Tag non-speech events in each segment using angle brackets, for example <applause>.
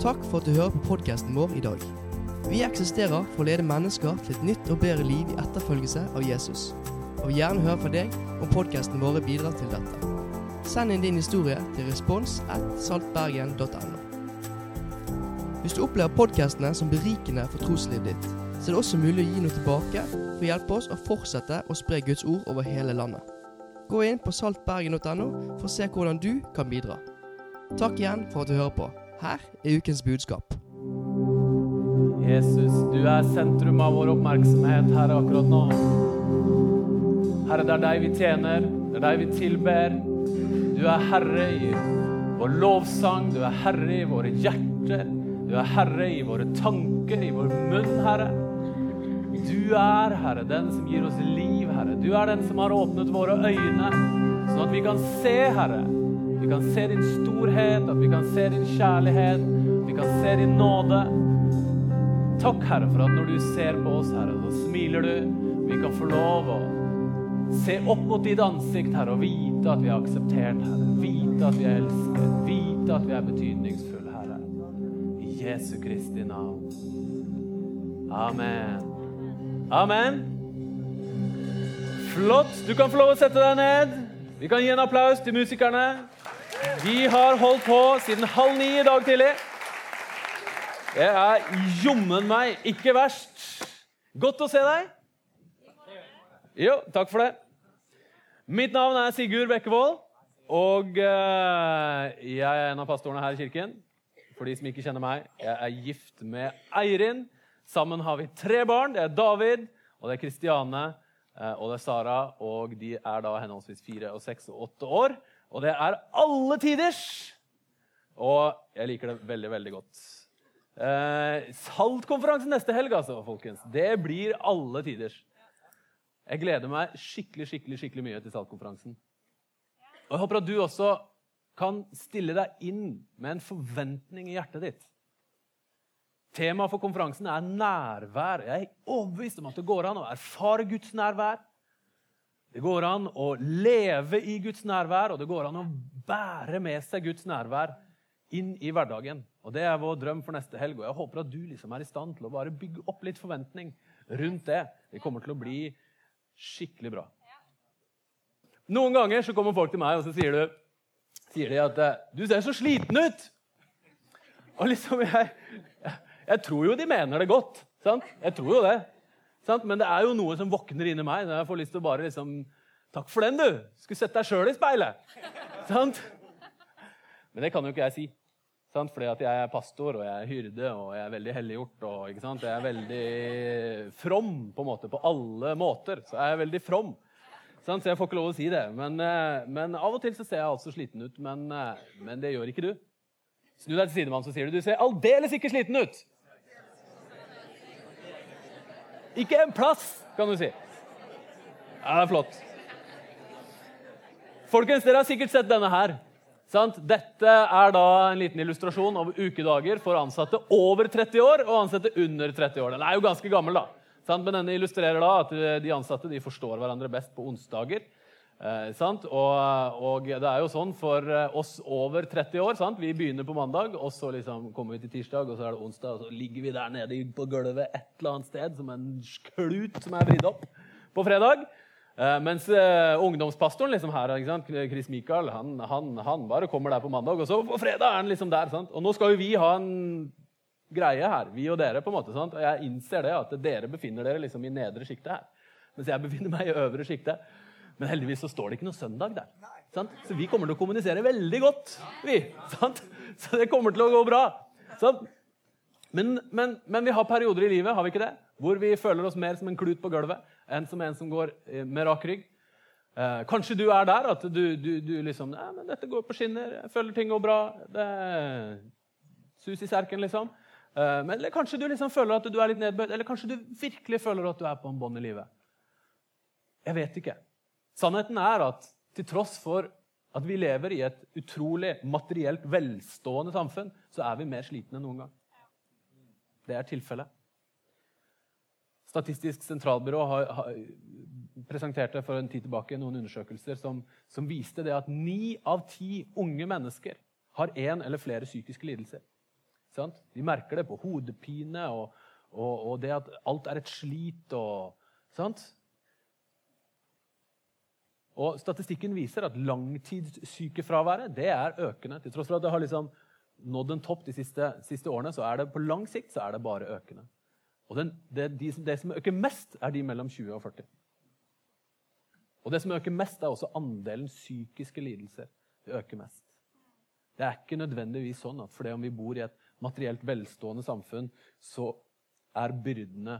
Takk for at du hører på podkasten vår i dag. Vi eksisterer for å lede mennesker til et nytt og bedre liv i etterfølgelse av Jesus. Og vil gjerne høre fra deg om podkasten vår bidrar til dette. Send inn din historie til respons at saltbergen.no. Hvis du opplever podkastene som berikende for troslivet ditt, så er det også mulig å gi noe tilbake for å hjelpe oss å fortsette å spre Guds ord over hele landet. Gå inn på saltbergen.no for å se hvordan du kan bidra. Takk igjen for at du hører på. Her er ukens budskap. Jesus, du er sentrum av vår oppmerksomhet her akkurat nå. Herre, det er deg vi tjener, det er deg vi tilber. Du er herre i vår lovsang, du er herre i våre hjerter. Du er herre i våre tanker, i vår munn, Herre. Du er, Herre, den som gir oss liv, Herre. Du er den som har åpnet våre øyne, sånn at vi kan se, Herre. Kan se din storhet, at vi kan se din kjærlighet, vi kan se din nåde. Takk, Herre, for at når du ser på oss, Herre, så smiler du. Vi kan få lov å se opp mot ditt ansikt, Herre, og vite at vi er akseptert, Herre. Vite at vi er elsket. Vite at vi er betydningsfulle, Herre. I Jesu Kristi navn. Amen. Amen. Flott. Du kan få lov å sette deg ned. Vi kan gi en applaus til musikerne. De har holdt på siden halv ni i dag tidlig. Det er jommen meg ikke verst. Godt å se deg. Jo, takk for det. Mitt navn er Sigurd Bekkevold, og eh, jeg er en av pastorene her i kirken. For de som ikke kjenner meg, jeg er gift med Eirin. Sammen har vi tre barn. Det er David, og det er Kristiane, eh, og det er Sara. Og de er da henholdsvis fire og seks og åtte år. Og det er alle tiders! Og jeg liker det veldig, veldig godt. Eh, Saltkonferansen neste helg, altså, folkens. Det blir alle tiders. Jeg gleder meg skikkelig skikkelig, skikkelig mye til Saltkonferansen. Og jeg håper at du også kan stille deg inn med en forventning i hjertet ditt. Temaet for konferansen er nærvær. Jeg er overbevist om at det går an å erfare Guds nærvær. Det går an å leve i Guds nærvær, og det går an å bære med seg Guds nærvær inn i hverdagen. Og Det er vår drøm for neste helg. og Jeg håper at du liksom er i stand til å bare bygge opp litt forventning rundt det. Det kommer til å bli skikkelig bra. Noen ganger så kommer folk til meg og så sier, du, sier de at 'Du ser så sliten ut'. Og liksom jeg, jeg tror jo de mener det godt. Sant? Jeg tror jo det. Sant? Men det er jo noe som våkner inni meg. når Jeg får lyst til å bare liksom Takk for den, du! Skulle sett deg sjøl i speilet. Sant? Men det kan jo ikke jeg si. Sant? Fordi at jeg er pastor og jeg er hyrde og jeg er veldig helliggjort. og? Jeg er veldig from på måte, på alle måter. Så jeg er veldig from. Sant? Så jeg får ikke lov å si det. Men, eh, men av og til så ser jeg altså sliten ut. Men, eh, men det gjør ikke du. Snu deg til sidemannen, så sier du du ser aldeles ikke sliten ut. Ikke en plass, kan du si. Ja, det er flott. Folkens, dere har sikkert sett denne her. Sant? Dette er da en liten illustrasjon av ukedager for ansatte over 30 år og ansatte under 30 år. Den er jo ganske gammel, da. Sant? Men denne illustrerer da at de ansatte de forstår hverandre best på onsdager. Eh, og, og, det er jo sånn for oss over 30 år. Sant? Vi begynner på mandag, og så liksom kommer vi til tirsdag, og så er det onsdag, og så ligger vi der nede på gulvet et eller annet sted som en klut som er vridd opp på fredag. Eh, mens eh, ungdomspastoren liksom her, Chris Michael, han, han, han, bare kommer der på mandag, og så på fredag er han liksom der. Sant? Og nå skal jo vi ha en greie her, vi og dere. på en måte, sant? Og jeg innser det at dere befinner dere liksom i nedre sjiktet her. Mens jeg befinner meg i øvre sjiktet. Men heldigvis så står det ikke noe søndag der. Sant? Så vi kommer til å kommunisere veldig godt. vi, sant? Så det kommer til å gå bra. Men, men, men, vi har perioder i livet har vi ikke det? hvor vi føler oss mer som en klut på gulvet enn som en som går eh, med rak rygg. Eh, kanskje du er der at du, du, du liksom Nei, men dette går på skinner. Jeg føler ting går bra. Det sus i serken, liksom. Eh, men, eller kanskje du liksom føler at du er litt nedbøyd. Eller kanskje du virkelig føler at du er på en bånd i livet. Jeg vet ikke. Sannheten er at til tross for at vi lever i et utrolig materielt velstående samfunn, så er vi mer slitne enn noen gang. Det er tilfellet. Statistisk sentralbyrå har, har, presenterte for en tid tilbake noen undersøkelser som, som viste det at ni av ti unge mennesker har én eller flere psykiske lidelser. Sånn? De merker det på hodepine og, og, og det at alt er et slit. Og, sant? Og Statistikken viser at langtidssykefraværet det er økende. Til tross for at det har liksom nådd en topp de siste, siste, årene, så er det på lang sikt så er det bare økende. Og den, det, de, det, som øker mest, er de mellom 20 og 40. Og det som øker mest, er også andelen psykiske lidelser. Det øker mest. Det er ikke nødvendigvis sånn at fordi om vi bor i et materielt velstående samfunn, så er byrdene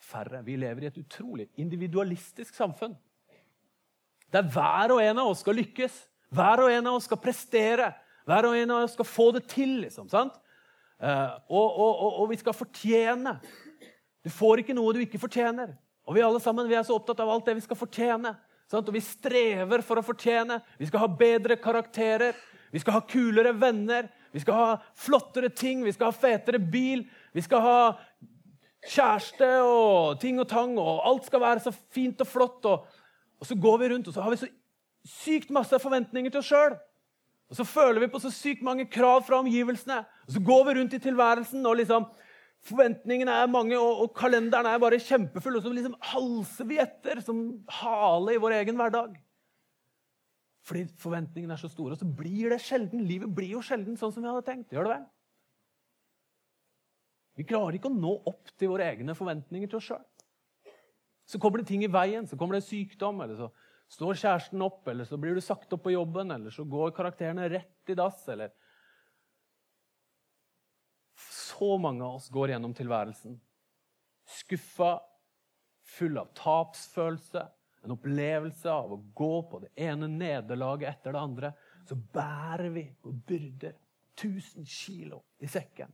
færre. Vi lever i et utrolig individualistisk samfunn. Der hver og en av oss skal lykkes. Hver og en av oss skal prestere. Hver og en av oss skal få det til. liksom, sant? Uh, og, og, og, og, vi skal fortjene. Du får ikke noe du ikke fortjener. Og vi alle sammen vi er så opptatt av alt det vi skal fortjene. Sant? Og vi strever for å fortjene. Vi skal ha bedre karakterer. Vi skal ha kulere venner. Vi skal ha flottere ting. Vi skal ha fetere bil. Vi skal ha kjæreste og ting og tang. Og alt skal være så fint og flott. Og, og så går vi rundt og så har vi så sykt masse forventninger til oss sjøl. Og så føler vi på så sykt mange krav fra omgivelsene. Og så går vi rundt i tilværelsen og liksom Forventningene er mange, og, og kalenderen er bare kjempefull. Og så liksom halser vi etter som hale i vår egen hverdag. Fordi forventningene er så store. Og så blir det sjelden. Livet blir jo sjelden sånn som vi hadde tenkt. Gjør det vel? Vi klarer ikke å nå opp til våre egne forventninger til oss sjøl. Så kommer det ting i veien. Så kommer det sykdom, eller så står kjæresten opp, eller så blir du sagt opp på jobben, eller så går karakterene rett i dass, eller Så mange av oss går gjennom tilværelsen skuffa, full av tapsfølelse, en opplevelse av å gå på det ene nederlaget etter det andre. Så bærer vi på byrder, 1000 kilo i sekken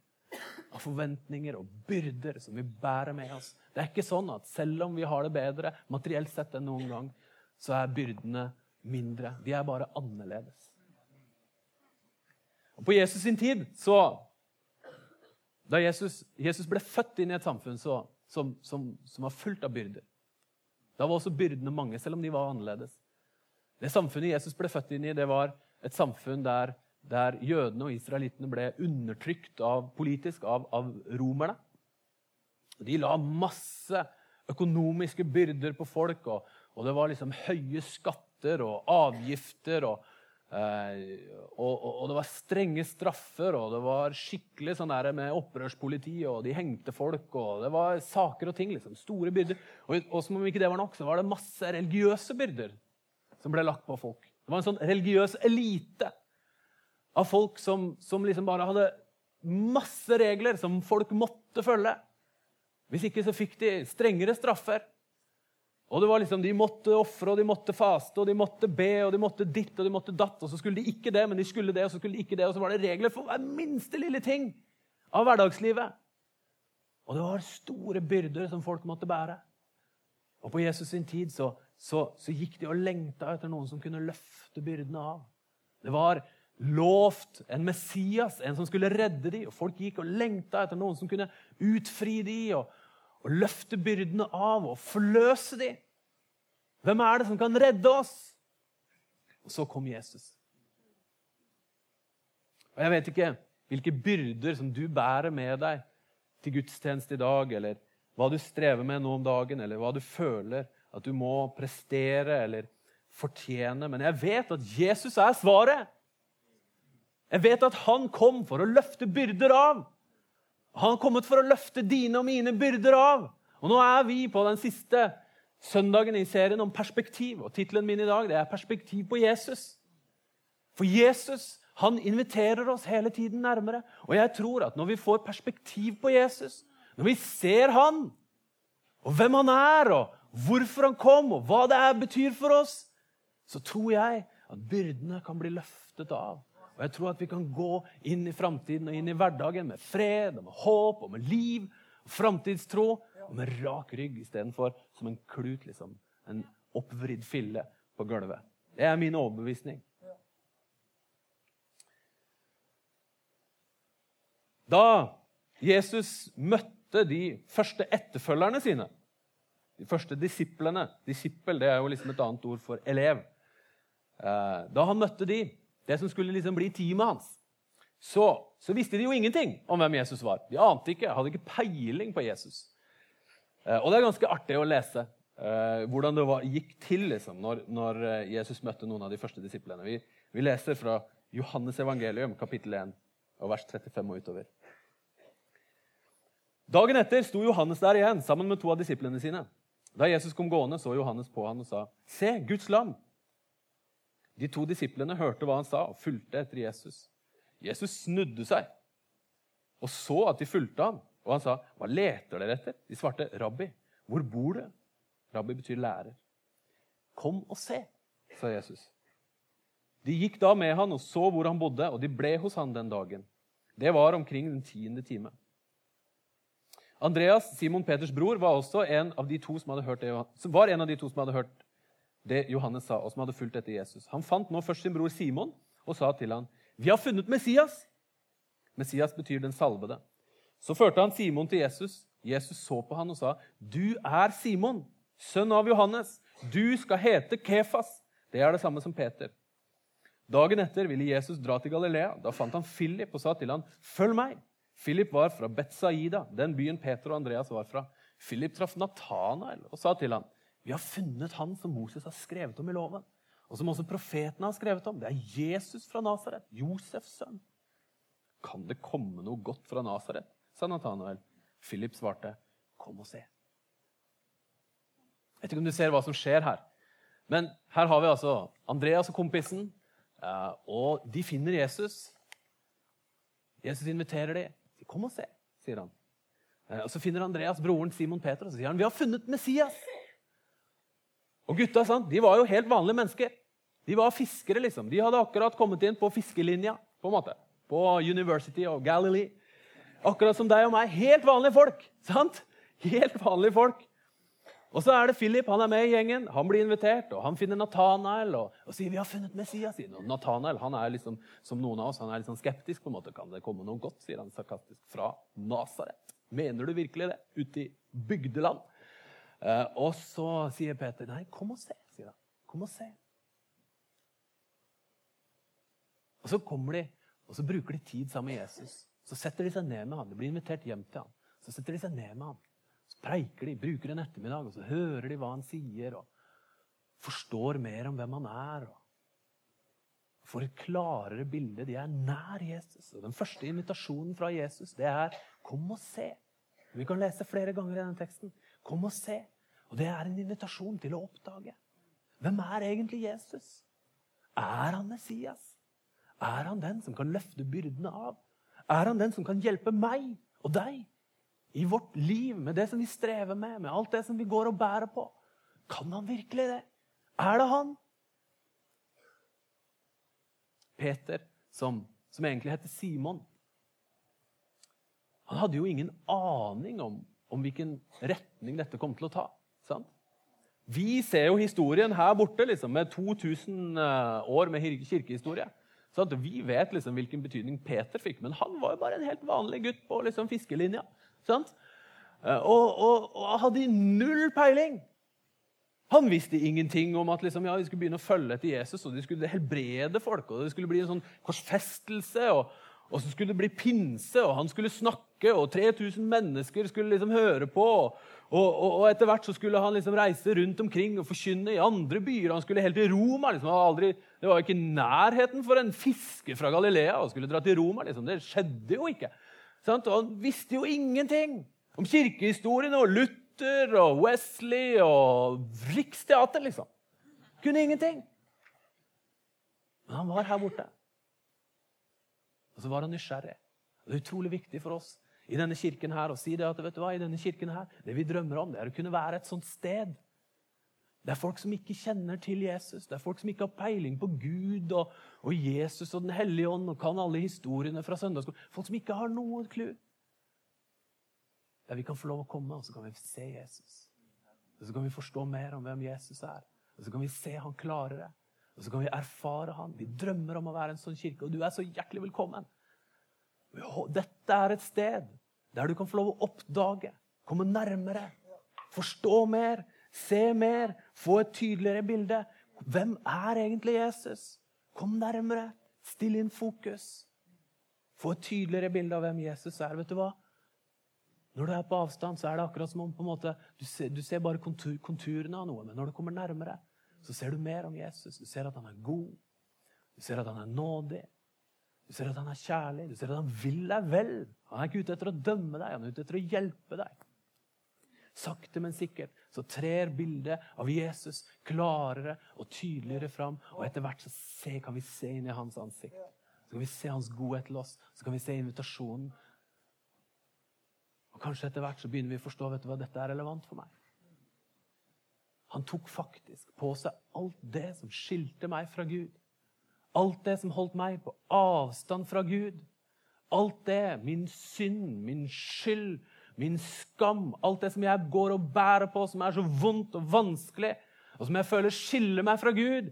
av forventninger og byrder som vi bærer med oss. Det er ikke sånn at selv om vi har det bedre materielt sett enn noen gang, så er byrdene mindre. De er bare annerledes. Og På Jesus sin tid, så Da Jesus, Jesus ble født inn i et samfunn så, som, som, som var fullt av byrder Da var også byrdene mange, selv om de var annerledes. Det samfunnet Jesus ble født inn i, det var et samfunn der der jødene og israelittene ble undertrykt av, politisk av, av romerne. De la masse økonomiske byrder på folk, og, og det var liksom høye skatter og avgifter. og eh, og, og, det var strenge straffer, og det var skikkelig sånn der med opprørspoliti, og de hengte folk, og det var saker og ting. liksom, Store byrder. Og, og som om ikke det var nok, så var det masse religiøse byrder som ble lagt på folk. Det var en sånn religiøs elite av folk som, som liksom bare hadde masse regler som folk måtte følge. Hvis ikke så fikk de strengere straffer. Og det var liksom, De måtte ofre, og de måtte faste, og de måtte be, og de måtte ditt og de måtte datt. Og så skulle de ikke det, men de skulle det, og så skulle de ikke det. Og så var det regler for hver minste lille ting av hverdagslivet. Og det var store byrder som folk måtte bære. Og på Jesus sin tid så, så, så gikk de og lengta etter noen som kunne løfte byrdene av. Det var lovt en Messias, en som skulle redde dem. Og folk gikk og lengta etter noen som kunne utfri dem og, og løfte byrdene av og forløse dem. Hvem er det som kan redde oss? Og så kom Jesus. Og Jeg vet ikke hvilke byrder som du bærer med deg til gudstjeneste i dag, eller hva du strever med nå om dagen, eller hva du føler at du må prestere eller fortjene. Men jeg vet at Jesus er svaret. Jeg vet at han kom for å løfte byrder av. Han har kommet for å løfte dine og mine byrder av. Og nå er vi på den siste søndagen i serien om perspektiv. Og Tittelen min i dag det er 'Perspektiv på Jesus'. For Jesus han inviterer oss hele tiden nærmere. Og jeg tror at når vi får perspektiv på Jesus, når vi ser han, og hvem han er, og hvorfor han kom, og hva det er betyr for oss, så tror jeg at byrdene kan bli løftet av. Og jeg tror at vi kan gå inn i framtiden og inn i hverdagen med fred og med håp og med liv og framtidstro og med rak rygg istedenfor som en klut, liksom. En oppvridd fille på gulvet. Det er min overbevisning. Da Jesus møtte de første etterfølgerne sine, de første disiplene Disippel det er jo liksom et annet ord for elev. Eh, da han møtte de, det som skulle liksom bli teamet hans, så, så visste de jo ingenting om hvem Jesus var. De ante ikke, hadde ikke peiling på Jesus. Eh, og det er ganske artig å lese eh, hvordan det var, gikk til liksom, når, når, eh, Jesus møtte noen av de første disiplene. Vi, vi leser fra Johannes evangelium, kapittel 1, og vers 35 og utover. Dagen etter sto Johannes der igjen sammen med to av disiplene sine. Da Jesus kom gående, så Johannes på han og sa, 'Se, Guds lam!' De to disiplene hørte hva han sa, og fulgte etter Jesus. Jesus snudde seg og så at de fulgte ham. Og han sa, 'Hva leter dere etter?' De svarte, 'Rabbi, hvor bor du?' Rabbi betyr lærer. 'Kom og se', sa Jesus. De gikk da med han og så hvor han bodde, og de ble hos han den dagen. Det var omkring den tiende time. Andreas, Simon Peters bror, var også en av de to som hadde hørt det, var en av de to som hadde hørt det Johannes sa, og som hadde fulgt etter Jesus. Han fant nå først sin bror Simon og sa til han, 'Vi har funnet Messias.' Messias betyr den salvede. Så førte han Simon til Jesus. Jesus så på han og sa, 'Du er Simon, sønn av Johannes. Du skal hete Kefas.' Det er det samme som Peter. Dagen etter ville Jesus dra til Galilea. Da fant han Philip og sa til han, 'Følg meg.' Philip var fra Betsaida, den byen Peter og Andreas var fra. Philip traff Natanael og sa til han, 'Vi har funnet han som Moses har skrevet om i loven.' og som også profetene har skrevet om. Det er Jesus fra Nasaret, Josefs sønn. Kan det komme noe godt fra Nasaret? sa Nathanael. Philip svarte, kom og se. Jeg vet ikke om du ser hva som skjer her. Men her har vi altså Andreas og kompisen, eh, og de finner Jesus. Jesus inviterer dem. 'Kom og se', sier han. Eh, og Så finner Andreas broren Simon Peter og så sier han, 'Vi har funnet Messias'. Og gutta sant, de var jo helt vanlige mennesker. De var fiskere. liksom. De hadde akkurat kommet inn på fiskelinja på en måte. På University of Galilee. Akkurat som deg og meg. Helt vanlige folk. sant? Helt vanlige folk. Og så er det Philip, han er med i gjengen. Han blir invitert, og han finner Nathanael og, og sier vi har funnet Messias. Og Nathanael han er liksom, som noen av oss, han er litt sånn skeptisk. på en måte. Kan det komme noe godt, sier han sarkastisk, fra Nasaret? Mener du virkelig det? Ute i bygdeland? Eh, og så sier Peter, nei, kom og se. sier han. Kom og se. Og så kommer de, og så bruker de tid sammen med Jesus. Så setter de seg ned med han. De blir invitert hjem til han. Så setter de seg ned med han. Så preiker de, bruker en ettermiddag, og så hører de hva han sier. og Forstår mer om hvem han er. og Får et klarere bilde. De er nær Jesus. Og Den første invitasjonen fra Jesus det er 'kom og se'. Vi kan lese flere ganger i denne teksten. Kom og se. Og Det er en invitasjon til å oppdage. Hvem er egentlig Jesus? Er han Messias? Er han den som kan løfte byrdene av? Er han den som kan hjelpe meg og deg i vårt liv med det som vi strever med, med alt det som vi går og bærer på? Kan han virkelig det? Er det han? Peter, som, som egentlig heter Simon, han hadde jo ingen aning om, om hvilken retning dette kom til å ta. Sant? Vi ser jo historien her borte liksom, med 2000 eh, år med kirkehistorie. Så vi vet liksom hvilken betydning Peter fikk, men han var jo bare en helt vanlig gutt på liksom fiskelinja. Eh, og, og, og hadde null peiling. Han visste ingenting om at liksom, ja, de skulle begynne å følge etter Jesus, og de skulle helbrede folk, og det skulle bli en sånn korsfestelse. og og så skulle det bli pinse, og han skulle snakke, og 3000 mennesker skulle liksom høre på. Og, og, og etter hvert så skulle han liksom reise rundt omkring og forkynne i andre byer. Han skulle helt til Roma. Liksom. Aldri, det var ikke nærheten for en fisker fra Galilea å skulle dra til Roma. Liksom. Det skjedde jo ikke. Sant? Og han visste jo ingenting om kirkehistorien og Luther og Wesley og Riksteater, liksom. Kunne ingenting. Men han var her borte. Og så var han nysgjerrig. Det er utrolig viktig for oss i denne kirken her og si det at vet du hva, i denne kirken her, det vi drømmer om, det er å kunne være et sånt sted. Det er folk som ikke kjenner til Jesus, det er folk som ikke har peiling på Gud og, og Jesus og Den hellige ånd og kan alle historiene fra søndagsskolen. Folk som ikke har noe clou. Der vi kan få lov å komme, og så kan vi se Jesus. Og så kan vi forstå mer om hvem Jesus er. Og så kan vi se han klarere. Og så kan vi erfare han. Vi drømmer om å være en sånn kirke, og du er så hjertelig velkommen. Dette er et sted der du kan få lov å oppdage, komme nærmere, forstå mer, se mer, få et tydeligere bilde. Hvem er egentlig Jesus? Kom nærmere. Still inn fokus. Få et tydeligere bilde av hvem Jesus er. Vet du hva? Når du er på avstand, så er det akkurat som om måte, du, ser, du, ser, bare kontur, konturene av noe. Men når du kommer nærmere, så ser du mer om Jesus. Du ser at han er god. Du ser at han er nådig. Du ser at han er kjærlig. Du ser at han vil deg vel. Han er ikke ute etter å dømme deg, han er ute etter å hjelpe deg. Sakte, men sikkert så trer bildet av Jesus klarere og tydeligere fram. Og etter hvert så se, kan vi se inn i hans ansikt. Så kan vi se hans godhet til oss. Så kan vi se invitasjonen. Og Kanskje etter hvert så begynner vi å forstå vet du hva, dette er relevant for meg. Han tok faktisk på seg alt det som skilte meg fra Gud. Alt det som holdt meg på avstand fra Gud. Alt det, min synd, min skyld, min skam, alt det som jeg går og bærer på, som er så vondt og vanskelig, og som jeg føler skiller meg fra Gud.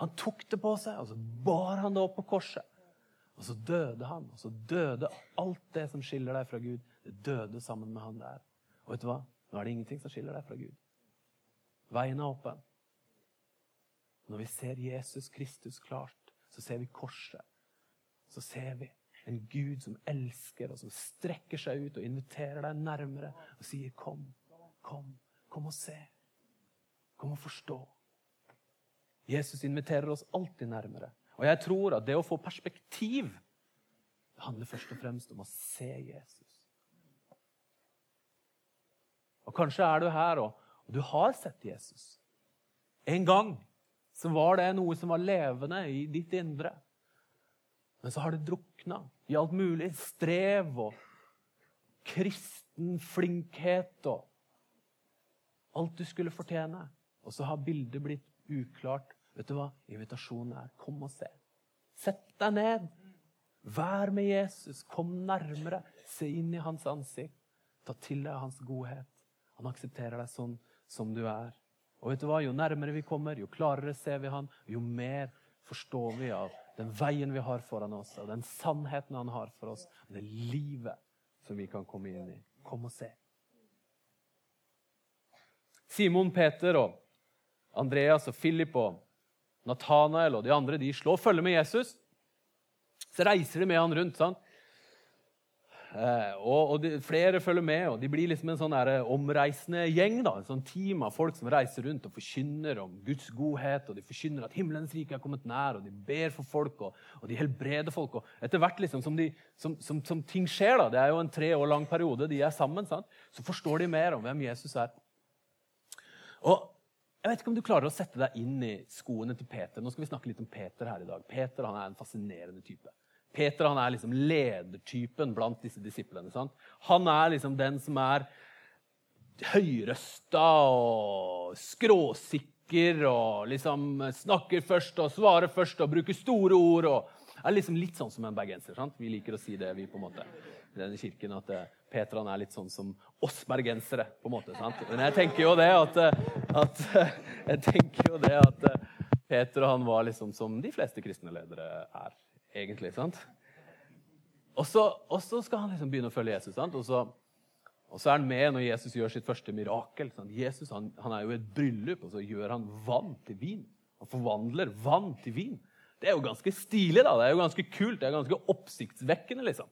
Han tok det på seg, og så bar han det opp på korset. Og så døde han, og så døde alt det som skiller deg fra Gud. Det døde sammen med han der. Og vet du hva? Nå er det ingenting som skiller deg fra Gud. Veien er åpen. Når vi ser Jesus Kristus klart, så ser vi korset. Så ser vi en Gud som elsker, og som strekker seg ut og inviterer deg nærmere og sier, 'Kom, kom, kom og se. Kom og forstå.' Jesus inviterer oss alltid nærmere. Og jeg tror at det å få perspektiv det handler først og fremst om å se Jesus. Og Kanskje er du her, og, du har sett Jesus. En gang så var det noe som var levende i ditt indre. Men så har det drukna i alt mulig strev og kristen flinkhet og alt du skulle fortjene. Og så har bildet blitt uklart. Vet du hva? Invitasjonen er kom og se. Sett deg ned. Vær med Jesus. Kom nærmere. Se inn i hans ansikt. Ta til deg hans godhet. Han aksepterer deg sånn som du er. Og vet du hva? Jo nærmere vi kommer, jo klarere ser vi han, jo mer forstår vi av den veien vi har foran oss, og den sannheten han har for oss, og det livet som vi kan komme inn i. Kom og se. Simon Peter og Andreas og Philip og Nathanael og de andre de slår følge med Jesus. Så reiser de med han rundt. sant? Eh, og, og de, Flere følger med, og de blir liksom en sånn omreisende gjeng. da, En sånn team av folk som reiser rundt og forkynner om Guds godhet. og De forkynner at himmelens rike er kommet nær, og de ber for folk og, og de helbreder folk. og Etter hvert liksom som, de, som, som, som, ting skjer, da, det er jo en tre år lang periode de er sammen, sant? så forstår de mer om hvem Jesus er. Og jeg vet ikke om du klarer å sette deg inn i skoene til Peter. Nå skal vi snakke litt om Peter her i dag. Peter han er en fascinerende type. Peter han er liksom ledertypen blant disse disiplene. Sant? Han er liksom den som er høyrøsta og skråsikker og liksom snakker først og svarer først og bruker store ord. og er liksom Litt sånn som en bergenser. sant? Vi liker å si det vi på en måte, i denne kirken, at eh, Peter han er litt sånn som oss bergensere. på en måte, sant? Men jeg tenker jo det at, eh, at jeg tenker jo det at eh, Peter han var liksom som de fleste kristne ledere er egentlig. sant? Og så, og så skal han liksom begynne å følge Jesus. sant? Og så, og så er han med når Jesus gjør sitt første mirakel. Sant? Jesus han, han er jo i et bryllup, og så gjør han vann til vin. Han forvandler vann til vin. Det er jo ganske stilig. da, Det er jo ganske kult, det er ganske oppsiktsvekkende. liksom.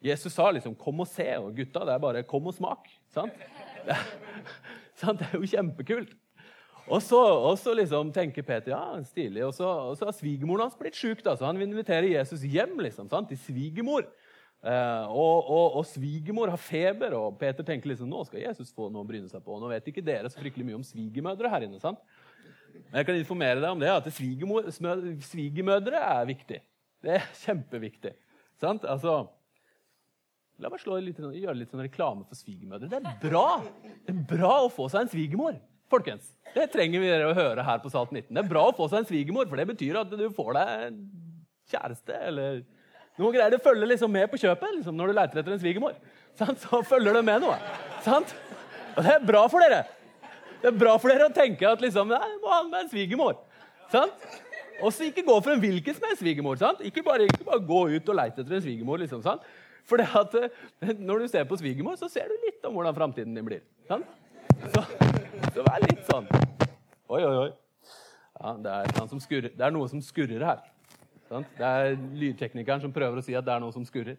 Jesus sa liksom 'kom og se', og gutta, det er bare 'kom og smak'. sant? <laughs> Det, sant? det er jo kjempekult. Og så, og så liksom tenker Peter ja, stilig. Og så, og så har svigermoren hans blitt sjuk, så han vil invitere Jesus hjem liksom, sant? til svigermor. Eh, og, og, og svigermor har feber, og Peter tenker liksom, nå skal Jesus få noe å bryne seg på. Nå vet ikke dere så fryktelig mye om svigermødre her inne. sant? Men jeg kan informere deg om det, at svigermødre er viktig. Det er kjempeviktig. Sant? Altså, La meg litt, gjøre litt sånn reklame for svigermødre. Det er bra Det er bra å få seg en svigermor. Folkens, Det trenger vi å høre her på Salt 19. Det er bra å få seg en svigermor, for det betyr at du får deg kjæreste eller noe greier. Det følger liksom med på kjøpet liksom, når du leter etter en svigermor. Så følger det med noe. Sant? Og det er bra for dere. Det er bra for dere å tenke at liksom, nei, må ha med en svigermor. Sant? Og så ikke gå for en hvilken som helst svigermor. Ikke bare, ikke bare, gå ut og leite etter en svigermor. liksom? For eh, når du ser på svigermor, så ser du litt om hvordan framtiden din blir. sant? Så, så vær litt sånn Oi, oi, oi. Ja, det, er skurrer, det, er noe som skurrer her. Det er lydteknikeren som prøver å si at det er noe som skurrer.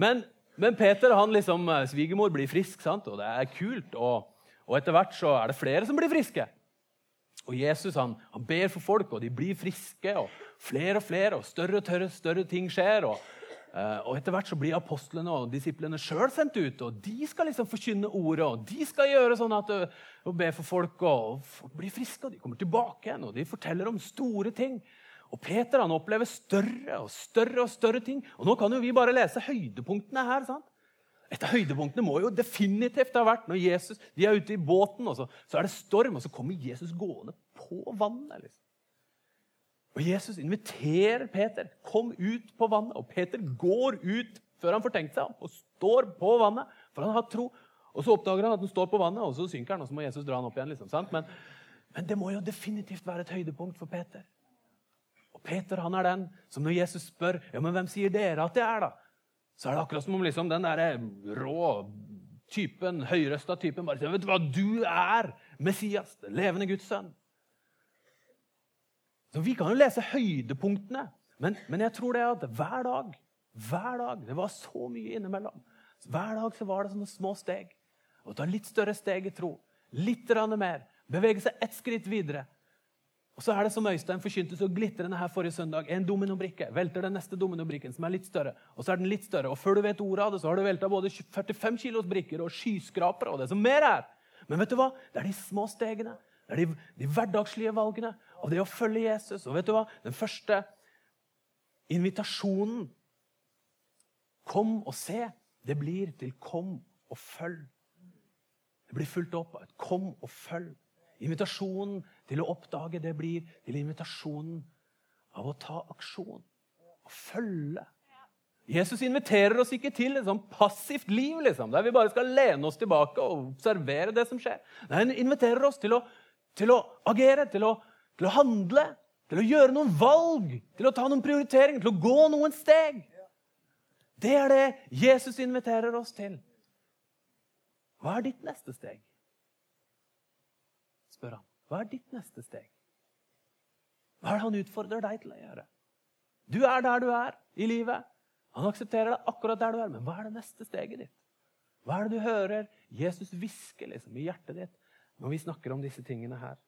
Men, men Peter, han liksom, eh, svigermor blir frisk, sant? og det er kult. Og, og, etter hvert så er det flere som blir friske. Og Jesus han, han, ber for folk, og de blir friske. og Flere og flere, og større og større, ting skjer. og og Etter hvert så blir apostlene og disiplene sjøl sendt ut. og De skal liksom forkynne ordet og de skal gjøre sånn at uh, og be for folk. og Folk blir friske, og de kommer tilbake igjen og de forteller om store ting. Og Peter han opplever større og større og større ting. Og Nå kan jo vi bare lese høydepunktene her. sant? Et av høydepunktene må jo definitivt ha vært når Jesus, de er ute i båten, og så, så er det storm, og så kommer Jesus gående på vannet. liksom. Og Jesus inviterer Peter. Kom ut på vannet. Og Peter går ut før han får tenkt seg om, og står på vannet, for han har tro. Og Så oppdager han at han står på vannet, og så synker han, og så må Jesus dra han opp igjen. liksom, sant? Men, men det må jo definitivt være et høydepunkt for Peter. Og Peter han er den som når Jesus spør ja, men hvem sier dere at det er, da? så er det akkurat som om liksom, den der rå typen, høyrøsta typen bare sier vet du hva, du er Messias, den levende Guds sønn. Så Vi kan jo lese høydepunktene, men, men, jeg tror det at hver dag hver dag, Det var så mye innimellom. Hver dag så var det sånne små steg. Å ta litt større steg i tro. Litt mer. Bevege seg ett skritt videre. Og så er det som Øystein forkynte så glitrende her forrige søndag. En dominobrikke velter den neste dominobrikken, som er litt større. Og så er den litt større. Og før du vet ordet av det, så har du velta både 45 kilos brikker og skyskrapere og det som mer er. Men vet du hva? Det er de små stegene. Det er de, de hverdagslige valgene. Og det å følge Jesus. Og vet du hva? Den første invitasjonen Kom og se. Det blir til kom og følg. Det blir fulgt opp av et kom og følg. Invitasjonen til å oppdage det blir til invitasjonen av å ta aksjon. Å følge. Jesus inviterer oss ikke til et sånn passivt liv liksom, der vi bare skal lene oss tilbake og observere det som skjer. Nei, Han inviterer oss til å, til å agere, til å, til å, handle, til å gjøre noen valg, til å ta noen prioriteringer, til å gå noen steg. Det er det Jesus inviterer oss til. Hva er ditt neste steg? spør han. Hva er ditt neste steg? Hva er det han utfordrer deg til å gjøre? Du er der du er i livet. Han aksepterer deg akkurat der du er. Men hva er det neste steget ditt? Hva er det du hører Jesus hviske liksom, i hjertet ditt når vi snakker om disse tingene her?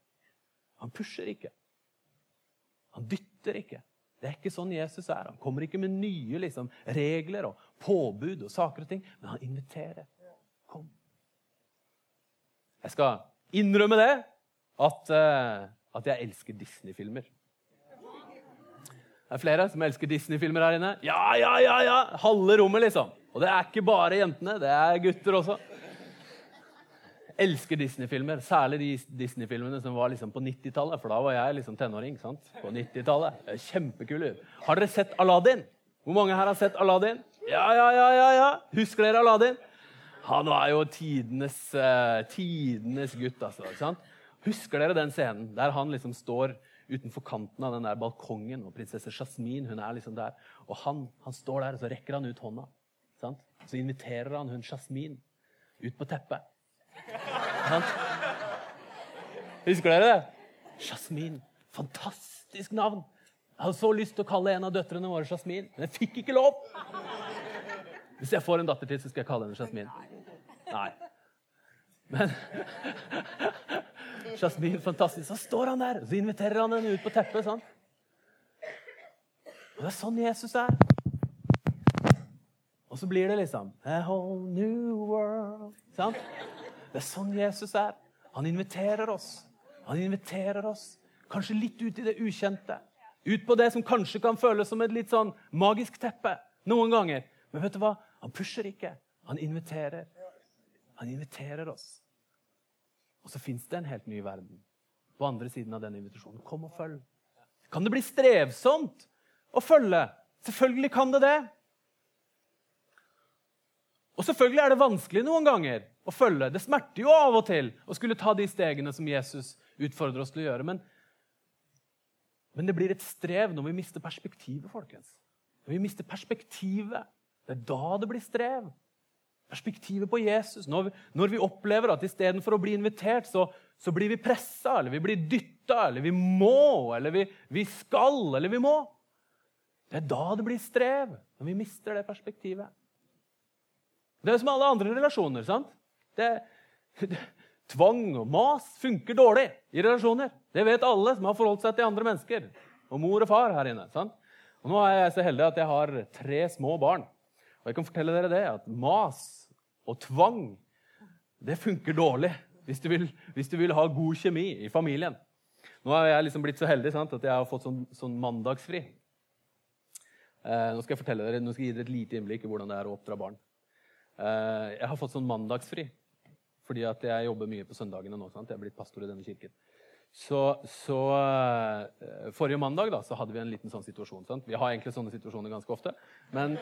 Han pusher ikke. Han dytter ikke. Det er ikke sånn Jesus er. Han kommer ikke med nye liksom, regler og påbud og saker og ting, men han inviterer. Kom. Jeg skal innrømme det at, uh, at jeg elsker Disney-filmer. Det er flere som elsker Disney-filmer her inne. Ja, ja, ja, ja! Halve rommet, liksom. Og det er ikke bare jentene, det er gutter også. Elsker Disney-filmer, særlig de Disney-filmene som var liksom på 90-tallet. For da var jeg liksom tenåring. sant? På 90-tallet. Kjempekule. Har dere sett Aladdin? Hvor mange her har sett Aladdin? Ja, ja, ja, ja, ja. Husker dere Aladdin? Han var jo tidenes, uh, tidenes gutt, altså. sant? Husker dere den scenen der han liksom står utenfor kanten av den der balkongen, og prinsesse Jasmin hun er liksom der. Og han, han står der, og så rekker han ut hånda. Sant? Så inviterer han hun Jasmin ut på teppet. Husker dere det? Jasmin. Fantastisk navn. Jeg hadde så lyst til å kalle en av døtrene våre Jasmin, men jeg fikk ikke lov. Hvis jeg får en datter til, så skal jeg kalle henne Jasmin. Nei. Men <laughs> Jasmin, fantastisk. Så står han der, og så inviterer han henne ut på teppet. sånn. Og Det er sånn Jesus er. Og så blir det liksom A whole new world. Sant? Det er sånn Jesus er. Han inviterer oss. Han inviterer oss kanskje litt ut i det ukjente. Ut på det som kanskje kan føles som et litt sånn magisk teppe noen ganger. Men vet du hva? Han pusher ikke. Han inviterer. Han inviterer oss. Og så fins det en helt ny verden på andre siden av den invitasjonen. Kom og følg. Kan det bli strevsomt å følge? Selvfølgelig kan det det. Og selvfølgelig er det vanskelig noen ganger å følge. Det smerter jo av og til å skulle ta de stegene som Jesus utfordrer oss til å gjøre. Men, men det blir et strev når vi mister perspektivet, folkens. Når vi mister perspektivet, det er da det blir strev perspektivet på Jesus. Når vi, når vi opplever at istedenfor å bli invitert, så, så blir vi pressa, eller vi blir dytta, eller vi må, eller vi, vi skal, eller vi må. Det er da det blir strev, når vi mister det perspektivet. Det er som alle andre relasjoner. sant? Det, det, tvang og mas funker dårlig i relasjoner. Det vet alle som har forholdt seg til andre mennesker. Og mor og far her inne. sant? Og Nå er jeg så heldig at jeg har tre små barn. Og jeg kan fortelle dere det, at mas og tvang det funker dårlig hvis du vil, hvis du vil ha god kjemi i familien. Nå er jeg liksom blitt så heldig sant, at jeg har fått sånn, sånn mandagsfri. Eh, nå skal jeg fortelle dere, nå skal jeg gi dere et lite innblikk i hvordan det er å oppdra barn. Eh, jeg har fått sånn mandagsfri fordi at jeg jobber mye på søndagene nå. Sant? Jeg er blitt pastor i denne kirken. Så, så uh, Forrige mandag da, så hadde vi en liten sånn situasjon. Sant? Vi har egentlig sånne situasjoner ganske ofte. Men,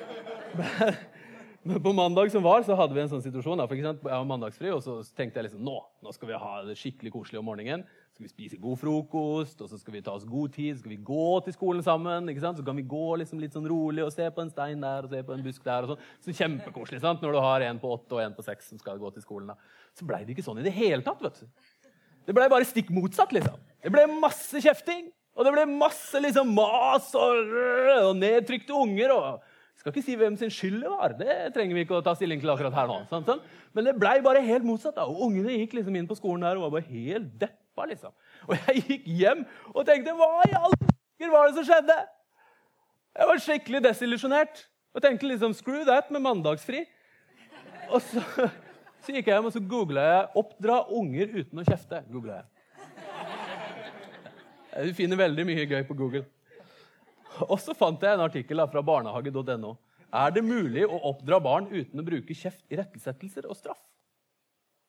<laughs> men, på mandag som var, så hadde vi en sånn situasjon. Da, for? Jeg var mandagsfri, og så tenkte jeg liksom nå, nå skal vi ha det skikkelig koselig om morgenen. Skal vi spise god frokost, og så skal vi ta oss god tid. Så skal vi gå til skolen sammen. ikke sant? Så kan vi gå liksom litt sånn rolig og se på en stein der og se på en busk der. og sånn. Så Kjempekoselig sant? når du har en på åtte og en på seks som skal gå til skolen. da. Så blei det ikke sånn i det hele tatt. vet du. Det ble bare stikk motsatt. liksom. Det ble masse kjefting. Og det ble masse liksom mas og, og nedtrykte unger. og jeg skal ikke si hvem sin skyld det var. Det trenger vi ikke å ta stilling til akkurat her nå. Sånn, sånn. Men det blei bare helt motsatt. da. Og Ungene gikk liksom inn på skolen der og var bare helt deppa. Liksom. Og jeg gikk hjem og tenkte Hva i alle dager var det som skjedde? Jeg var skikkelig desillusjonert og tenkte liksom Screw that med mandagsfri. Og så så gikk jeg hjem og så googla jeg 'oppdra unger uten å kjefte'. Googlet jeg. Du finner veldig mye gøy på Google. Og så fant jeg en artikkel fra barnehage.no. Er det mulig å oppdra barn uten å bruke kjeft, irettesettelser og straff?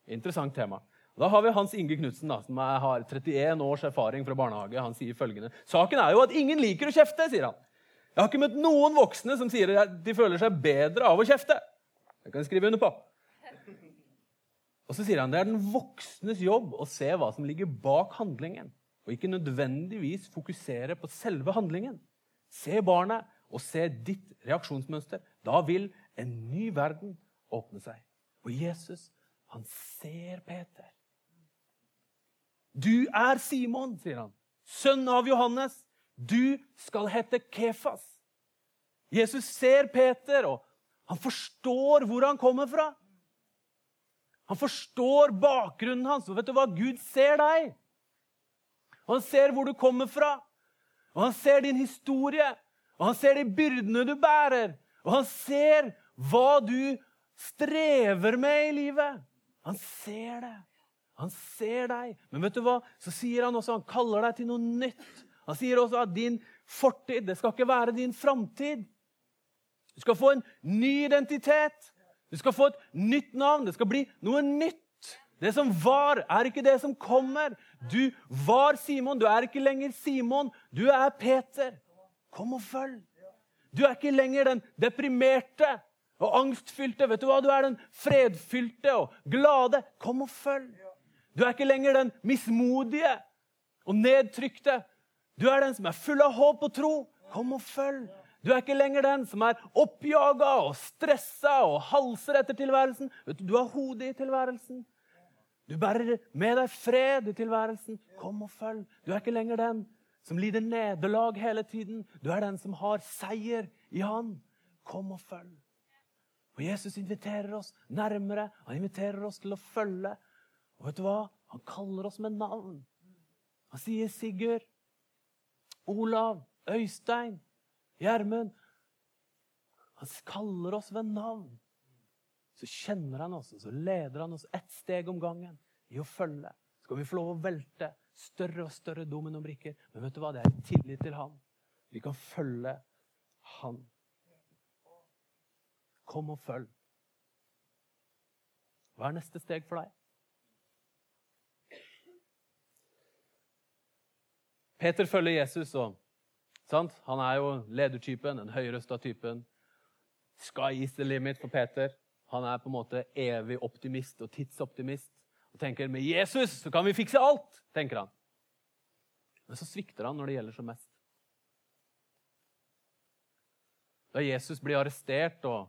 Interessant tema. Da har vi Hans Inge Knutsen, som har 31 års erfaring fra barnehage. Han sier følgende Saken er jo at ingen liker å kjefte, sier han. Jeg har ikke møtt noen voksne som sier at de føler seg bedre av å kjefte. Det kan jeg skrive under på. Og så sier han det er den voksnes jobb å se hva som ligger bak handlingen, og ikke nødvendigvis fokusere på selve handlingen. Se barnet og se ditt reaksjonsmønster. Da vil en ny verden åpne seg. Og Jesus, han ser Peter. Du er Simon, sier han, sønn av Johannes. Du skal hete Kefas. Jesus ser Peter, og han forstår hvor han kommer fra. Han forstår bakgrunnen hans. Og vet du hva? Gud ser deg. Og han ser hvor du kommer fra. Og han ser din historie. Og han ser de byrdene du bærer. Og han ser hva du strever med i livet. Han ser det. Han ser deg. Men vet du hva? Så sier han også, han kaller deg til noe nytt. Han sier også at din fortid det skal ikke være din framtid. Du skal få en ny identitet. Du skal få et nytt navn. Det skal bli noe nytt. Det som var, er ikke det som kommer. Du var Simon. Du er ikke lenger Simon. Du er Peter. Kom og følg. Du er ikke lenger den deprimerte og angstfylte. Vet du hva? Du er den fredfylte og glade. Kom og følg. Du er ikke lenger den mismodige og nedtrykte. Du er den som er full av håp og tro. Kom og følg. Du er ikke lenger den som er oppjaga og stressa og halser etter tilværelsen. Du har hodet i tilværelsen. Du bærer med deg fred i tilværelsen. Kom og følg. Du er ikke lenger den som lider nederlag hele tiden. Du er den som har seier i Han. Kom og følg. Og Jesus inviterer oss nærmere. Han inviterer oss til å følge. Og vet du hva? Han kaller oss med navn. Han sier Sigurd, Olav, Øystein. Gjermund. Han kaller oss ved navn. Så kjenner han oss, og så leder han oss ett steg om gangen i å følge. Så kan vi få lov å velte større og større dominobrikker. Men vet du hva? det er tillit til han. Vi kan følge han. Kom og følg. Hva er neste steg for deg? Peter følger Jesus, og Sant? Han er jo ledertypen, den høyrøsta typen. Sky is the limit for Peter. Han er på en måte evig optimist og tidsoptimist. Og tenker med Jesus så kan vi fikse alt, tenker han. Men så svikter han når det gjelder som mest. Da Jesus blir arrestert og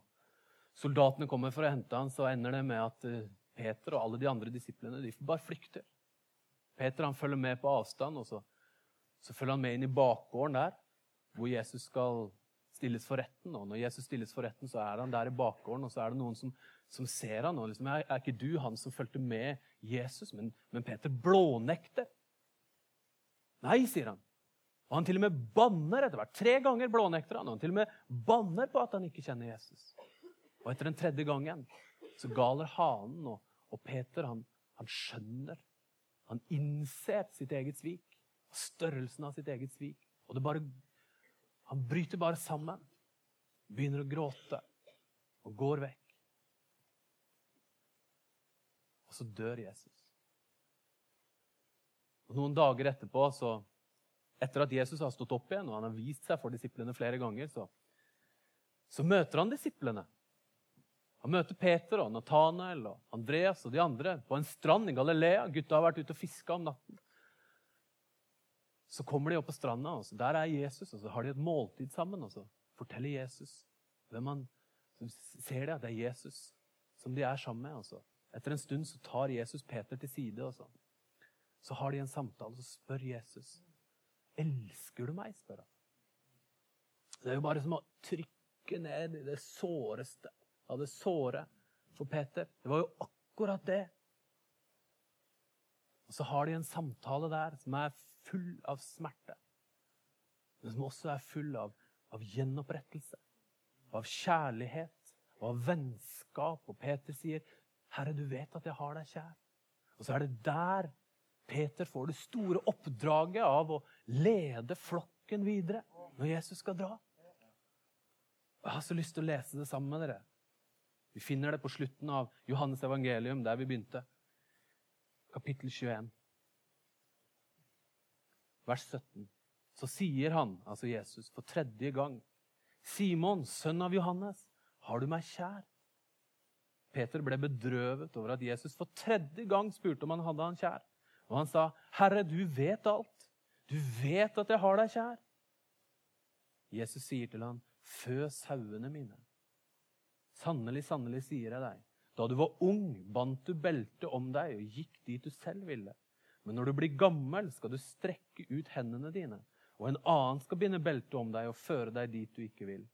soldatene kommer for å hente ham, så ender det med at eh, Peter og alle de andre disiplene de bare flykter. Peter han følger med på avstand, og så, så følger han med inn i bakgården der, hvor Jesus skal stilles for retten. Og når Jesus stilles for retten, så er han der i bakgården, og så er det noen som, som ser han, og liksom, er, er ikke du han som fulgte med Jesus? Men, men Peter blånekter. Nei, sier han. Og han til og med banner etter hvert. Tre ganger blånekter han. Og han til og med banner på at han ikke kjenner Jesus. Og etter den tredje gangen så galer hanen, og, og Peter han, han, skjønner. Han innser sitt eget svik. Størrelsen av sitt eget svik. Og det bare, han bryter bare sammen. Begynner å gråte og går vekk. Og så dør Jesus. Og Noen dager etterpå, så, etter at Jesus har stått opp igjen og han har vist seg for disiplene flere ganger, så, så møter han disiplene. Han møter Peter og Nathanael og Andreas og de andre på en strand i Galilea. Gutta har vært ute og fiska om natten. Så kommer de opp på stranda, og der er Jesus, og så har de et måltid sammen. og så forteller Jesus hvem han, så ser de at det er Jesus som de er sammen med. Og etter en stund så tar Jesus Peter til side. og så så har de en samtale, så spør Jesus Elsker du meg? spør han. Det er jo bare som å trykke ned i det såreste av det såre for Peter. Det var jo akkurat det. Og så har de en samtale der som er full av smerte. Men som også er full av, av gjenopprettelse, av kjærlighet og av vennskap. Og Peter sier, 'Herre, du vet at jeg har deg kjær.' Og så er det der Peter får det store oppdraget av å lede flokken videre når Jesus skal dra. Jeg har så lyst til å lese det sammen med dere. Vi finner det på slutten av Johannes evangelium, der vi begynte. Kapittel 21, vers 17. Så sier han, altså Jesus, for tredje gang, Simon, sønn av Johannes, har du meg kjær? Peter ble bedrøvet over at Jesus for tredje gang spurte om han hadde han kjær. Og han sa, 'Herre, du vet alt. Du vet at jeg har deg kjær.' Jesus sier til ham, 'Fø sauene mine.' Sannelig, sannelig, sier jeg deg, da du var ung, bandt du beltet om deg og gikk dit du selv ville. Men når du blir gammel, skal du strekke ut hendene dine, og en annen skal binde beltet om deg og føre deg dit du ikke vil.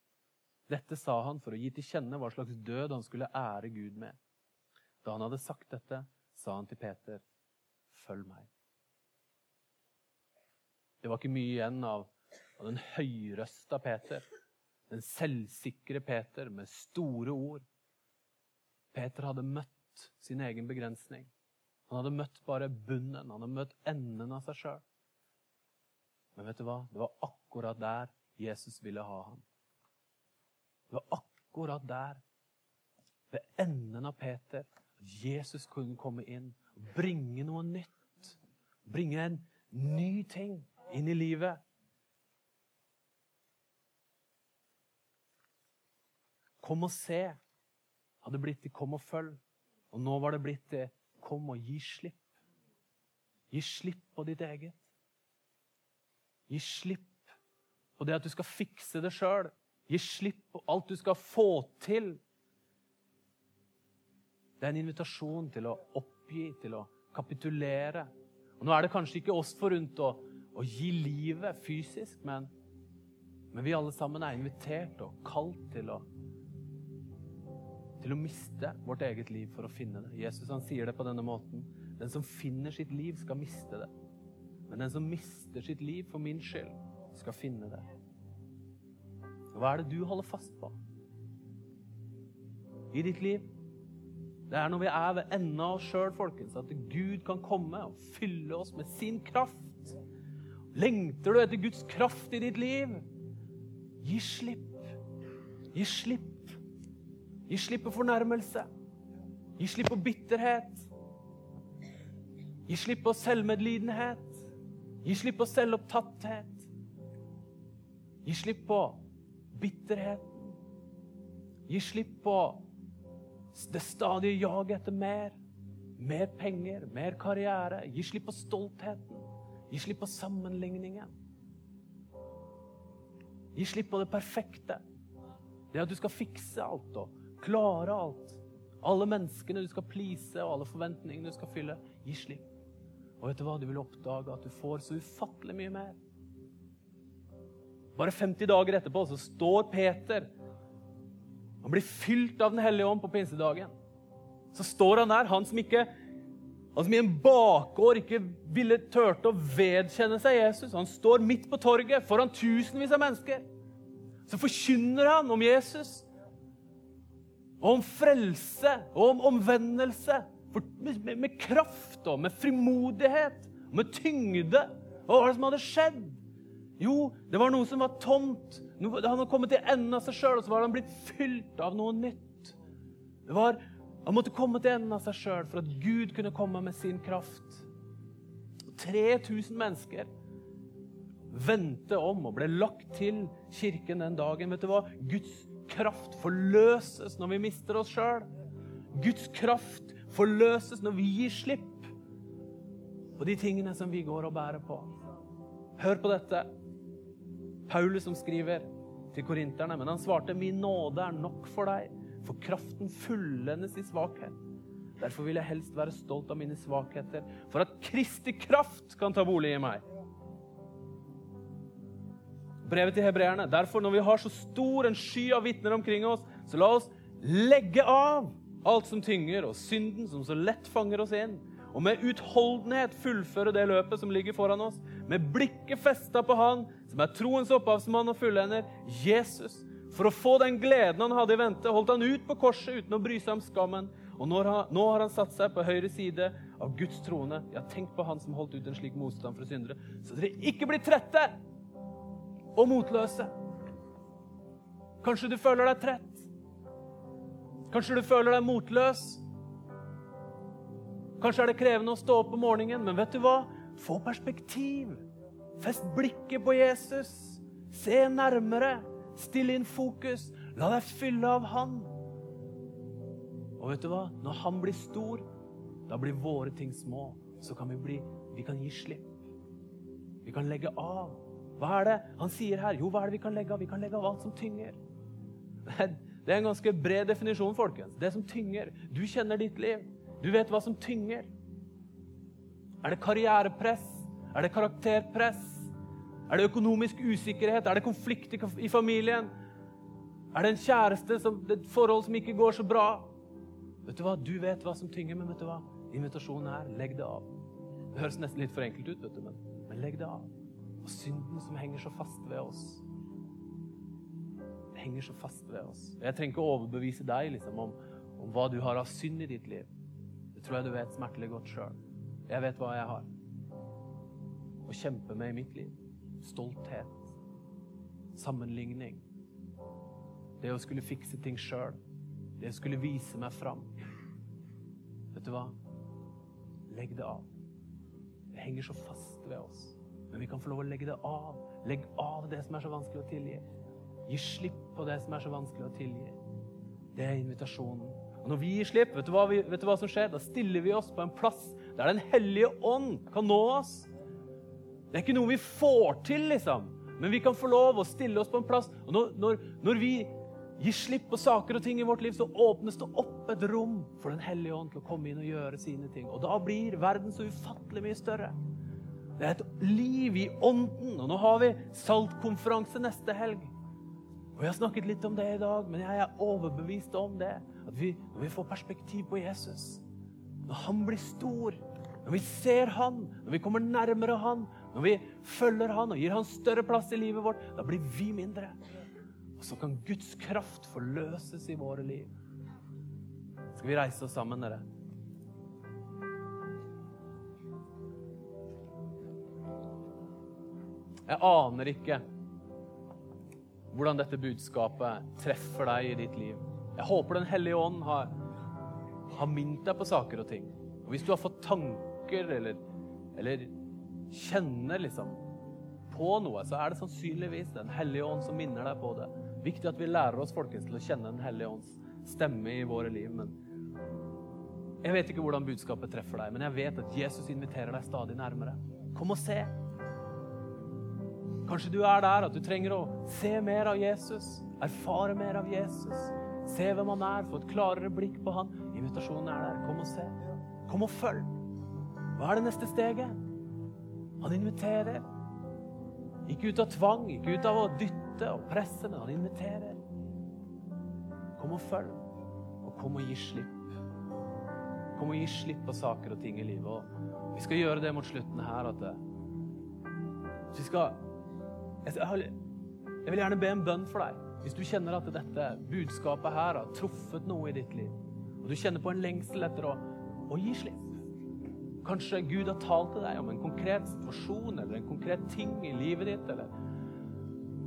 Dette sa han for å gi til kjenne hva slags død han skulle ære Gud med. Da han hadde sagt dette, sa han til Peter, følg meg. Det var ikke mye igjen av, av den høyrøsta Peter. Den selvsikre Peter med store ord. Peter hadde møtt sin egen begrensning. Han hadde møtt bare bunnen. Han hadde møtt enden av seg sjøl. Men vet du hva? Det var akkurat der Jesus ville ha ham. Det var akkurat der, ved enden av Peter, at Jesus kunne komme inn og bringe noe nytt bringe en ny ting inn i livet. Kom og se hadde blitt til kom og følg. Og nå var det blitt til kom og gi slipp. Gi slipp på ditt eget. Gi slipp på det at du skal fikse det sjøl. Gi slipp på alt du skal få til. Det er en invitasjon til å oppgi, til å kapitulere. Og Nå er det kanskje ikke oss forunt å, å gi livet fysisk, men, men, vi alle sammen er invitert og kalt til å, til å miste vårt eget liv for å finne det. Jesus han sier det på denne måten. Den som finner sitt liv, skal miste det. Men den som mister sitt liv for min skyld, skal finne det. Hva er det du holder fast på i ditt liv? Det er når vi er ved enden av oss sjøl, folkens, at Gud kan komme og fylle oss med sin kraft. Lengter du etter Guds kraft i ditt liv? Gi slipp. Gi slipp. Gi slipp på fornærmelse. Gi slipp på bitterhet. Gi slipp på selvmedlidenhet. Gi slipp på selvopptatthet. Gi slipp på bitterheten. Gi slipp på det stadige jaget etter mer. Mer penger, mer karriere. Gi slipp på stoltheten. Gi slipp på sammenligningen. Gi slipp på det perfekte. Det at du skal fikse alt og klare alt. Alle menneskene du skal please, og alle forventningene du skal fylle. Gi slipp. Og vet du hva? Du vil oppdage at du får så ufattelig mye mer. Bare 50 dager etterpå så står Peter Han blir fylt av Den hellige ånd på pinsedagen. Så står han der, han som ikke han som i en bakgård ikke ville turte å vedkjenne seg Jesus. Han står midt på torget foran tusenvis av mennesker. Så forkynner han om Jesus, og om frelse og om omvendelse. Med, med, med, kraft og med frimodighet og med tyngde. Og hva var det som hadde skjedd? Jo, det var noe som var tomt. Han hadde kommet til enden av seg sjøl, og så var han blitt fylt av noe nytt. Det var han måtte komme til enden av seg sjøl for at Gud kunne komme med sin kraft. 3000 mennesker vendte om og ble lagt til kirken den dagen. Vet du hva? Guds kraft forløses når vi mister oss sjøl. Guds kraft forløses når vi gir slipp på de tingene som vi går og bærer på. Hør på dette. Paulus som skriver til korinterne, men han svarte 'Min nåde er nok for deg'. For kraften fullendes i svakhet. Derfor vil jeg helst være stolt av mine svakheter, for at Kristi kraft kan ta bolig i meg. Brevet til hebreerne. Derfor, når vi har så stor en sky av vitner omkring oss, så la oss legge av alt som tynger, og synden som så lett fanger oss inn. Og med utholdenhet fullføre det løpet som ligger foran oss, med blikket festa på Han som er troens opphavsmann og fullender, Jesus, for å få den gleden han hadde i vente, holdt han ut på korset uten å bry seg om skammen. Og nå har han satt seg på høyre side av Guds trone. Ja, tenk på han som holdt ut en slik motstand for syndere, så dere ikke blir trette og motløse. Kanskje du føler deg trett. Kanskje du føler deg motløs. Kanskje er det krevende å stå opp om morgenen, men vet du hva? Få perspektiv. Fest blikket på Jesus. Se nærmere. Still inn fokus. La deg fylle av Han. Og vet du hva? Når Han blir stor, da blir våre ting små. Så kan vi bli Vi kan gi slipp. Vi kan legge av. Hva er det han sier her? Jo, hva er det vi kan legge av? Vi kan legge av alt som tynger. Det er en ganske bred definisjon, folkens. Det som tynger. Du kjenner ditt liv. Du vet hva som tynger. Er det karrierepress? Er det karakterpress? Er det økonomisk usikkerhet? Er det konflikt i familien? Er det en kjæreste, som, et forhold som ikke går så bra? Vet Du hva? Du vet hva som tynger, men vet du hva? Invitasjonen er legg det av. Det høres nesten litt for enkelt ut, vet du, men, men legg det av. Og synden som henger så fast ved oss Det henger så fast ved oss. Jeg trenger ikke å overbevise deg liksom, om, om hva du har av synd i ditt liv. Det tror jeg du vet smertelig godt sjøl. Jeg vet hva jeg har å kjempe med i mitt liv stolthet, sammenligning. Det å skulle fikse ting sjøl. Det å skulle vise meg fram. Vet du hva? Legg det av. Det henger så fast ved oss. Men vi kan få lov å legge det av. Legg av det som er så vanskelig å tilgi. Gi slipp på det som er så vanskelig å tilgi. Det er invitasjonen. Og når vi gir slipp, vet du, hva vet du hva som skjer? Da stiller vi oss på en plass der Den hellige ånd kan nå oss. Det er ikke noe vi får til, liksom. Men vi kan få lov å stille oss på en plass. Og når, når, når vi gir slipp på saker og ting i vårt liv, så åpnes det opp et rom for Den hellige ånd til å komme inn og gjøre sine ting. Og da blir verden så ufattelig mye større. Det er et liv i ånden. Og nå har vi saltkonferanse neste helg. Og Jeg har snakket litt om det i dag, men jeg er overbevist om det. At vi, når vi får perspektiv på Jesus, når han blir stor, når vi ser han, når vi kommer nærmere han, når vi følger han og gir han større plass i livet vårt, da blir vi mindre. Og så kan Guds kraft forløses i våre liv. Skal vi reise oss sammen, dere? Jeg aner ikke hvordan dette budskapet treffer deg i ditt liv. Jeg håper Den hellige ånd har, har minnet deg på saker og ting. Og Hvis du har fått tanker eller, eller kjenner liksom på noe, så er det sannsynligvis Den hellige ånd som minner deg på det. Viktig at vi lærer oss folkens, til å kjenne Den hellige ånds stemme i våre liv. Men jeg vet ikke hvordan budskapet treffer deg, men jeg vet at Jesus inviterer deg stadig nærmere. Kom og se. Kanskje du er der at du trenger å se mer av Jesus, erfare mer av Jesus. Se hvem han er, få et klarere blikk på han. Invitasjonen er der. Kom og se. Kom og følg. Hva er det neste steget? Han inviterer. Ikke ut av tvang, ikke ut av å dytte og presse, men han inviterer. Kom og følg, og kom og gi slipp. Kom og gi slipp på saker og ting i livet. Og vi skal gjøre det mot slutten her. at vi skal, jeg, vil gjerne be en bønn for deg. Hvis du kjenner at dette budskapet her har truffet noe i ditt liv, og du kjenner på en lengsel etter å, å gi slipp Kanskje Gud har talt til deg om en konkret situasjon eller en konkret ting i livet ditt, eller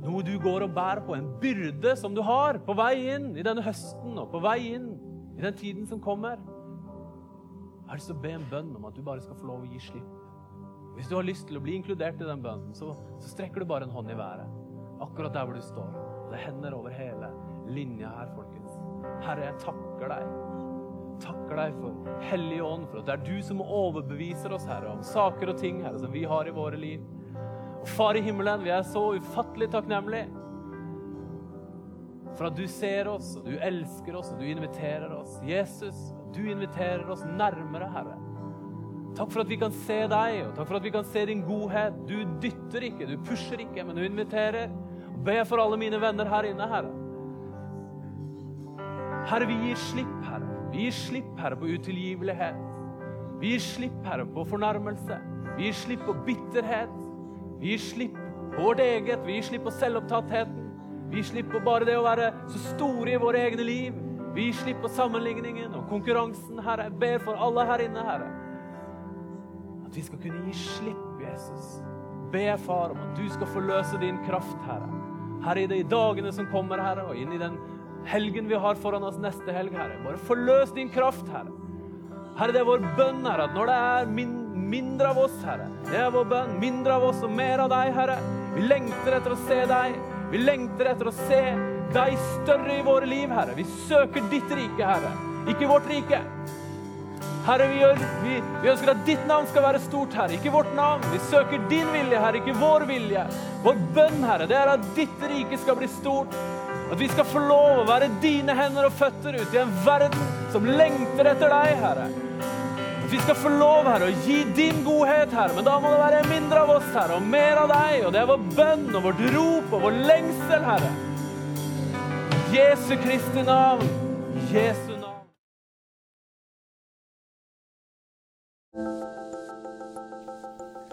noe du går og bærer på, en byrde som du har på vei inn i denne høsten og på vei inn i den tiden som kommer. Jeg har lyst til å be en bønn om at du bare skal få lov å gi slipp. Hvis du har lyst til å bli inkludert i den bønnen, så, så strekker du bare en hånd i været. Akkurat der hvor du står. Det hender over hele linja her, folkens. Herre, jeg takker deg takker deg for Hellige Ånd, for at det er du som overbeviser oss, Herre, om saker og ting Herre, som vi har i våre liv. Og Far i himmelen, vi er så ufattelig takknemlige for at du ser oss, og du elsker oss, og du inviterer oss. Jesus, du inviterer oss nærmere, Herre. Takk for at vi kan se deg, og takk for at vi kan se din godhet. Du dytter ikke, du pusher ikke, men du inviterer. Be for alle mine venner her inne, Herre. Herre, vi gir slipp, Herre. Vi gir slipp, Herre, på utilgivelighet. Vi gir slipp, Herre, på fornærmelse. Vi gir slipp på bitterhet. Vi gir slipp på vårt eget. Vi gir slipp på selvopptattheten. Vi gir slipp på bare det å være så store i våre egne liv. Vi gir slipp på sammenligningen og konkurransen, Herre. Jeg ber for alle her inne, Herre. At vi skal kunne gi slipp, Jesus. Be, Far, om at du skal forløse din kraft, Herre. Herre, i de dagene som kommer, Herre, og inn i den helgen vi har foran oss neste helg, Herre. Bare forløs din kraft, Herre. Herre, det er vår bønn, Herre, at når det er min, mindre av oss, Herre Det er vår bønn. Mindre av oss og mer av deg, Herre. Vi lengter etter å se deg. Vi lengter etter å se deg større i våre liv, Herre. Vi søker ditt rike, Herre. Ikke vårt rike. Herre, vi, gjør, vi, vi, ønsker at ditt navn skal være stort, Herre, ikke vårt navn. Vi søker din vilje, Herre, ikke vår vilje. Vår bønn, Herre, det er at ditt rike skal bli stort. At vi skal få lov å være dine hender og føtter ute i en verden som lengter etter deg, Herre. At vi skal få lov, Herre, å gi din godhet, Herre. Men da må det være mindre av oss, Herre, og mer av deg. Og det er vår bønn og vårt rop og vår lengsel, Herre. Jesu Kristi navn. Jesu